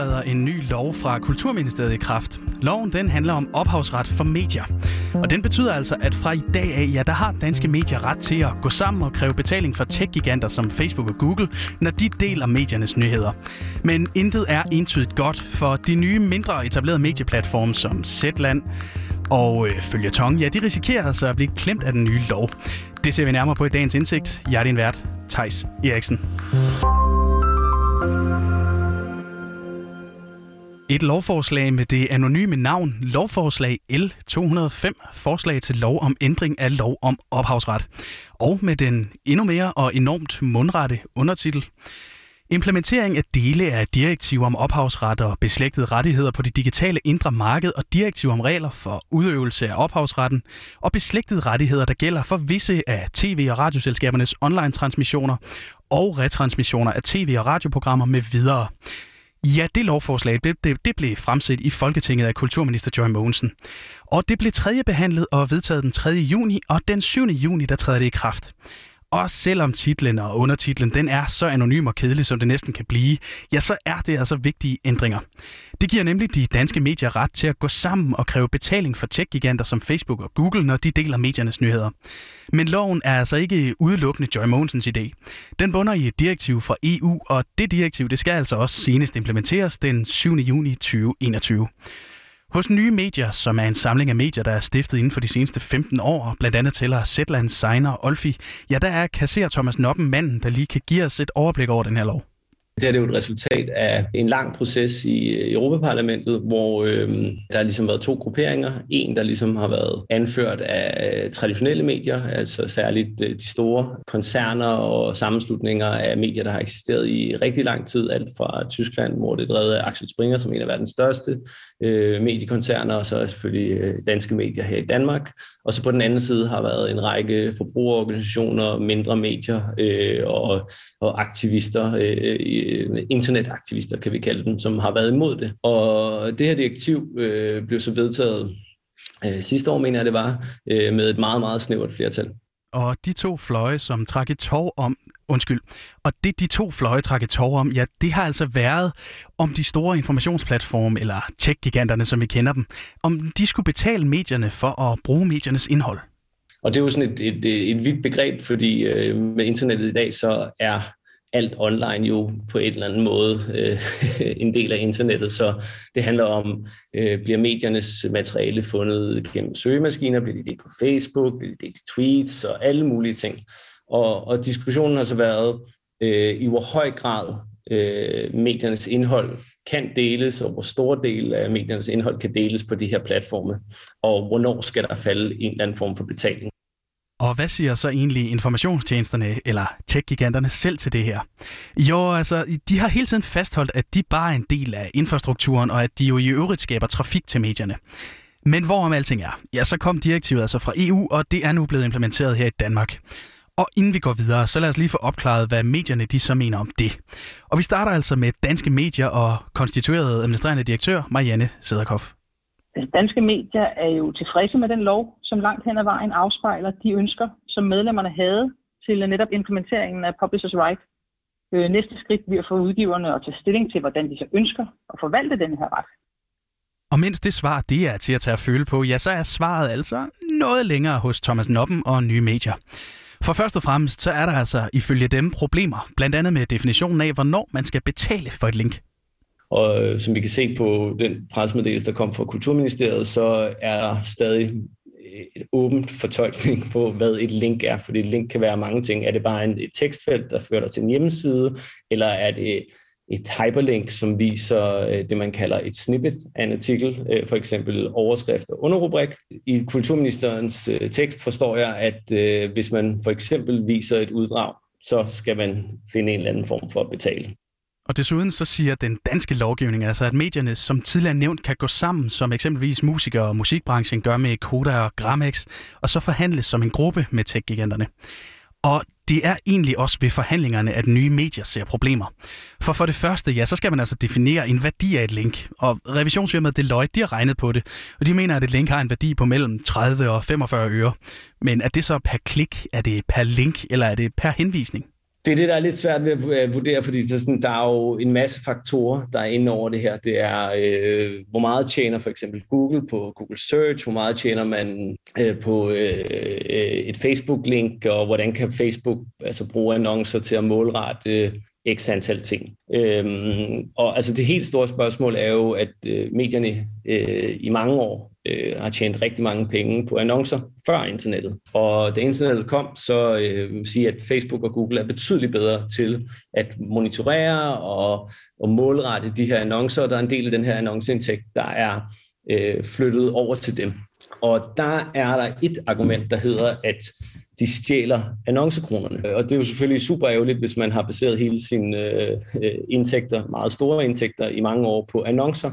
træder en ny lov fra Kulturministeriet i kraft. Loven den handler om ophavsret for medier. Og den betyder altså, at fra i dag af, ja, der har danske medier ret til at gå sammen og kræve betaling for tech-giganter som Facebook og Google, når de deler mediernes nyheder. Men intet er entydigt godt, for de nye, mindre etablerede medieplatforme som Zetland og øh, Følgetong, ja, de risikerer altså at blive klemt af den nye lov. Det ser vi nærmere på i dagens indsigt. Jeg er din vært, Tejs Eriksen. Et lovforslag med det anonyme navn Lovforslag L205, forslag til lov om ændring af lov om ophavsret. Og med den endnu mere og enormt mundrette undertitel. Implementering af dele af direktiv om ophavsret og beslægtede rettigheder på det digitale indre marked og direktiv om regler for udøvelse af ophavsretten og beslægtede rettigheder, der gælder for visse af tv- og radioselskabernes online-transmissioner og retransmissioner af tv- og radioprogrammer med videre. Ja, det lovforslag det, det, det blev fremsat i Folketinget af kulturminister Joy Mogensen. Og det blev tredje behandlet og vedtaget den 3. juni, og den 7. juni der træder det i kraft. Og selvom titlen og undertitlen den er så anonym og kedelig, som det næsten kan blive, ja, så er det altså vigtige ændringer. Det giver nemlig de danske medier ret til at gå sammen og kræve betaling for tech-giganter som Facebook og Google, når de deler mediernes nyheder. Men loven er altså ikke udelukkende Joy Mogensens idé. Den bunder i et direktiv fra EU, og det direktiv det skal altså også senest implementeres den 7. juni 2021. Hos Nye Medier, som er en samling af medier, der er stiftet inden for de seneste 15 år, blandt andet tæller Zetland, Signer og Olfi, ja, der er kasserer Thomas Noppen manden, der lige kan give os et overblik over den her lov. Det her det er jo et resultat af en lang proces i øh, Europaparlamentet, hvor øh, der har ligesom været to grupperinger. En, der ligesom har været anført af øh, traditionelle medier, altså særligt øh, de store koncerner og sammenslutninger af medier, der har eksisteret i rigtig lang tid, alt fra Tyskland, hvor det drevet af Axel Springer, som en af verdens største øh, mediekoncerner, og så selvfølgelig danske medier her i Danmark. Og så på den anden side har været en række forbrugerorganisationer, mindre medier øh, og, og aktivister øh, Øh, internetaktivister, kan vi kalde dem, som har været imod det. Og det her direktiv øh, blev så vedtaget øh, sidste år, mener jeg det var, øh, med et meget, meget snævert flertal. Og de to fløje, som trak et tov om, undskyld, og det de to fløje trak et tov om, ja, det har altså været om de store informationsplatforme, eller tech-giganterne, som vi kender dem, om de skulle betale medierne for at bruge mediernes indhold. Og det er jo sådan et, et, et vidt begreb, fordi øh, med internettet i dag, så er alt online jo på en eller anden måde øh, en del af internettet, så det handler om, øh, bliver mediernes materiale fundet gennem søgemaskiner, bliver det delt på Facebook, bliver det delt i tweets? Og alle mulige ting. Og, og diskussionen har så været, øh, i hvor høj grad øh, mediernes indhold kan deles, og hvor stor del af mediernes indhold kan deles på de her platforme, og hvornår skal der falde en eller anden form for betaling. Og hvad siger så egentlig informationstjenesterne eller tech-giganterne selv til det her? Jo, altså, de har hele tiden fastholdt, at de bare er en del af infrastrukturen, og at de jo i øvrigt skaber trafik til medierne. Men hvorom alting er, ja, så kom direktivet altså fra EU, og det er nu blevet implementeret her i Danmark. Og inden vi går videre, så lad os lige få opklaret, hvad medierne de så mener om det. Og vi starter altså med danske medier og konstitueret administrerende direktør Marianne Sederkoff. Altså, danske medier er jo tilfredse med den lov, som langt hen ad vejen afspejler de ønsker, som medlemmerne havde til netop implementeringen af Publishers Right. Øh, næste skridt bliver for udgiverne at tage stilling til, hvordan de så ønsker at forvalte den her ret. Og mens det svar det er til at tage at føle på, ja, så er svaret altså noget længere hos Thomas Noppen og Nye Medier. For først og fremmest, så er der altså ifølge dem problemer, blandt andet med definitionen af, hvornår man skal betale for et link. Og øh, som vi kan se på den pressemeddelelse, der kom fra Kulturministeriet, så er der stadig øh, et åbent fortolkning på, hvad et link er, fordi et link kan være mange ting. Er det bare en, et tekstfelt, der fører dig til en hjemmeside, eller er det et hyperlink, som viser øh, det, man kalder et snippet af en artikel, øh, for eksempel overskrift og underrubrik. I kulturministerens tekst forstår jeg, at hvis man for eksempel viser et uddrag, så skal man finde en eller anden form for at betale. Og desuden så siger den danske lovgivning altså, at medierne, som tidligere nævnt, kan gå sammen, som eksempelvis musikere og musikbranchen gør med Koda og Gramex, og så forhandles som en gruppe med tech-giganterne. Og det er egentlig også ved forhandlingerne, at nye medier ser problemer. For for det første, ja, så skal man altså definere en værdi af et link. Og revisionsfirmaet Deloitte, de har regnet på det, og de mener, at et link har en værdi på mellem 30 og 45 øre. Men er det så per klik, er det per link, eller er det per henvisning? Det er det, der er lidt svært ved at vurdere, fordi det er, sådan, der er jo en masse faktorer, der er inde over det her. Det er, øh, hvor meget tjener for eksempel Google på Google Search, hvor meget tjener man øh, på øh, øh et Facebook-link, og hvordan kan Facebook altså, bruge annoncer til at målrette øh, x antal ting. Øhm, og altså det helt store spørgsmål er jo, at øh, medierne øh, i mange år øh, har tjent rigtig mange penge på annoncer før internettet. Og da internettet kom, så øh, sige, at Facebook og Google er betydeligt bedre til at monitorere og, og målrette de her annoncer, og der er en del af den her annonceindtægt, der er øh, flyttet over til dem. Og der er der et argument, der hedder, at de stjæler annoncekronerne. Og det er jo selvfølgelig super ærgerligt, hvis man har baseret hele sine øh, øh indtægter, meget store indtægter i mange år på annoncer.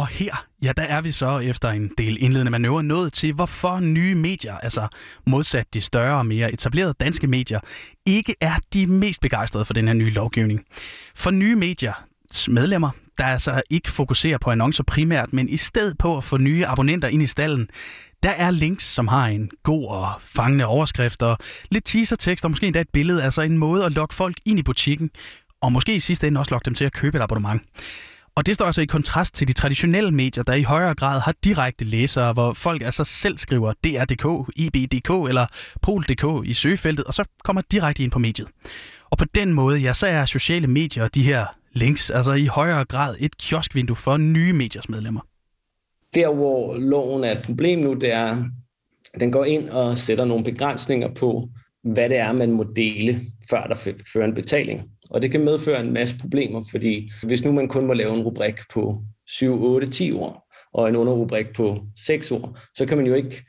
Og her, ja, der er vi så efter en del indledende manøvre nået til, hvorfor nye medier, altså modsat de større og mere etablerede danske medier, ikke er de mest begejstrede for den her nye lovgivning. For nye medier, medlemmer, der altså ikke fokuserer på annoncer primært, men i stedet på at få nye abonnenter ind i stallen, der er links, som har en god og fangende overskrift og lidt teasertekst og måske endda et billede, altså en måde at lokke folk ind i butikken, og måske i sidste ende også lokke dem til at købe et abonnement. Og det står altså i kontrast til de traditionelle medier, der i højere grad har direkte læsere, hvor folk altså selv skriver DR.dk, IB.dk eller Pol.dk i søgefeltet, og så kommer direkte ind på mediet. Og på den måde, ja, så er sociale medier og de her links altså i højere grad et kioskvindue for nye mediers medlemmer. Der, hvor loven er et problem nu, det er, den går ind og sætter nogle begrænsninger på, hvad det er, man må dele, før der fører en betaling. Og det kan medføre en masse problemer, fordi hvis nu man kun må lave en rubrik på 7, 8, 10 år, og en underrubrik på 6 år, så kan man jo ikke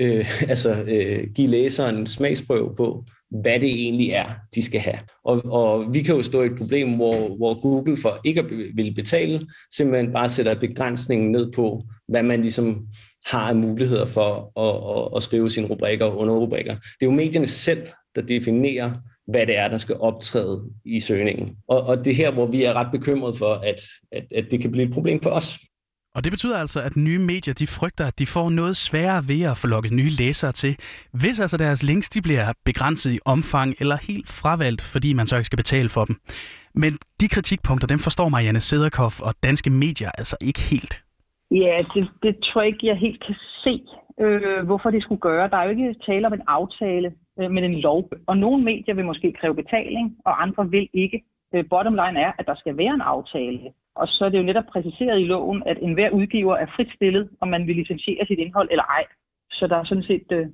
øh, altså, øh, give læseren en smagsprøve på, hvad det egentlig er, de skal have. Og, og vi kan jo stå i et problem, hvor, hvor Google for ikke at ville betale, simpelthen bare sætter begrænsningen ned på, hvad man ligesom har af muligheder for at, at, at skrive sine rubrikker og underrubrikker. Det er jo medierne selv, der definerer, hvad det er, der skal optræde i søgningen. Og, og det er her, hvor vi er ret bekymrede for, at, at, at det kan blive et problem for os. Og det betyder altså, at nye medier de frygter, at de får noget sværere ved at få lukket nye læsere til, hvis altså deres links de bliver begrænset i omfang eller helt fravalgt, fordi man så ikke skal betale for dem. Men de kritikpunkter, dem forstår Marianne Sederkoff og danske medier altså ikke helt. Ja, det, det tror jeg ikke, jeg helt kan se, øh, hvorfor det skulle gøre. Der er jo ikke tale om en aftale, øh, men en lov. Og nogle medier vil måske kræve betaling, og andre vil ikke. Øh, bottom line er, at der skal være en aftale. Og så er det jo netop præciseret i loven, at enhver udgiver er frit stillet, om man vil licensiere sit indhold eller ej. Så der er sådan set øh,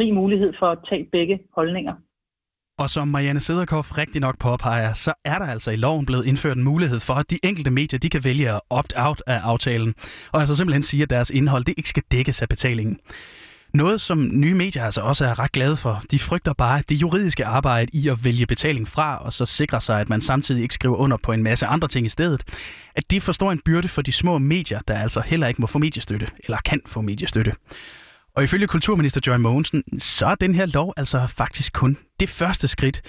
rig mulighed for at tage begge holdninger. Og som Marianne Sederkoff rigtig nok påpeger, så er der altså i loven blevet indført en mulighed for, at de enkelte medier de kan vælge at opt-out af aftalen, og altså simpelthen sige, at deres indhold det ikke skal dækkes af betalingen. Noget, som nye medier altså også er ret glade for. De frygter bare det juridiske arbejde i at vælge betaling fra, og så sikre sig, at man samtidig ikke skriver under på en masse andre ting i stedet. At det forstår en byrde for de små medier, der altså heller ikke må få mediestøtte, eller kan få mediestøtte. Og ifølge kulturminister Joy Mogensen, så er den her lov altså faktisk kun det første skridt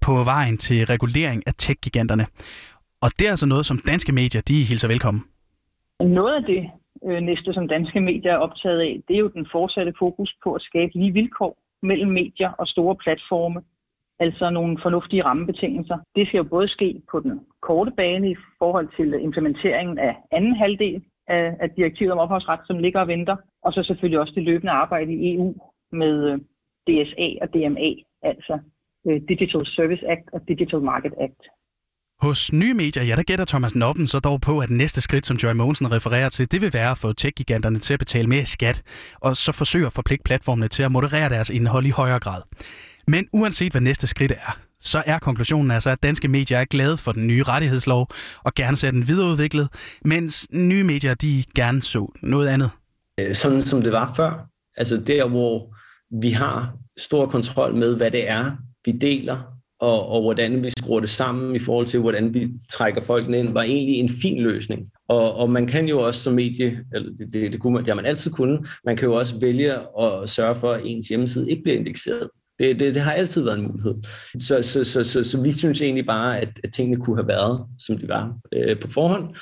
på vejen til regulering af tech-giganterne. Og det er altså noget, som danske medier de hilser velkommen. Noget af det, øh, næste, som danske medier er optaget af, det er jo den fortsatte fokus på at skabe lige vilkår mellem medier og store platforme, altså nogle fornuftige rammebetingelser. Det skal jo både ske på den korte bane i forhold til implementeringen af anden halvdel af, af direktivet om ophavsret, som ligger og venter, og så selvfølgelig også det løbende arbejde i EU med øh, DSA og DMA, altså øh, Digital Service Act og Digital Market Act. Hos nye medier, ja, der gætter Thomas Noppen så dog på, at næste skridt, som Joy Mogensen refererer til, det vil være at få tech-giganterne til at betale mere skat, og så forsøge at forpligte platformene til at moderere deres indhold i højere grad. Men uanset hvad næste skridt er, så er konklusionen altså, at danske medier er glade for den nye rettighedslov og gerne ser den videreudviklet, mens nye medier de gerne så noget andet. Øh, sådan som det var før. Altså der, hvor vi har stor kontrol med, hvad det er, vi deler, og, og hvordan vi skruer det sammen i forhold til, hvordan vi trækker folkene ind, var egentlig en fin løsning. Og, og man kan jo også som medie, eller det, det, det kunne man, det man altid kunne, man kan jo også vælge at sørge for, at ens hjemmeside ikke bliver indekseret. Det, det, det har altid været en mulighed. Så, så, så, så, så vi synes egentlig bare, at, at tingene kunne have været, som de var øh, på forhånd.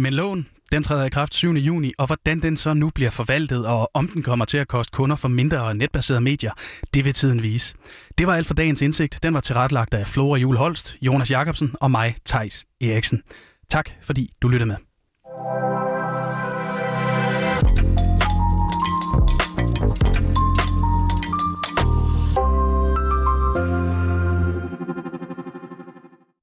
Men loven, den træder i kraft 7. juni, og hvordan den så nu bliver forvaltet, og om den kommer til at koste kunder for mindre netbaserede medier, det vil tiden vise. Det var alt for dagens indsigt. Den var tilrettelagt af Flora Jul Holst, Jonas Jacobsen og mig, Tejs Eriksen. Tak fordi du lyttede med.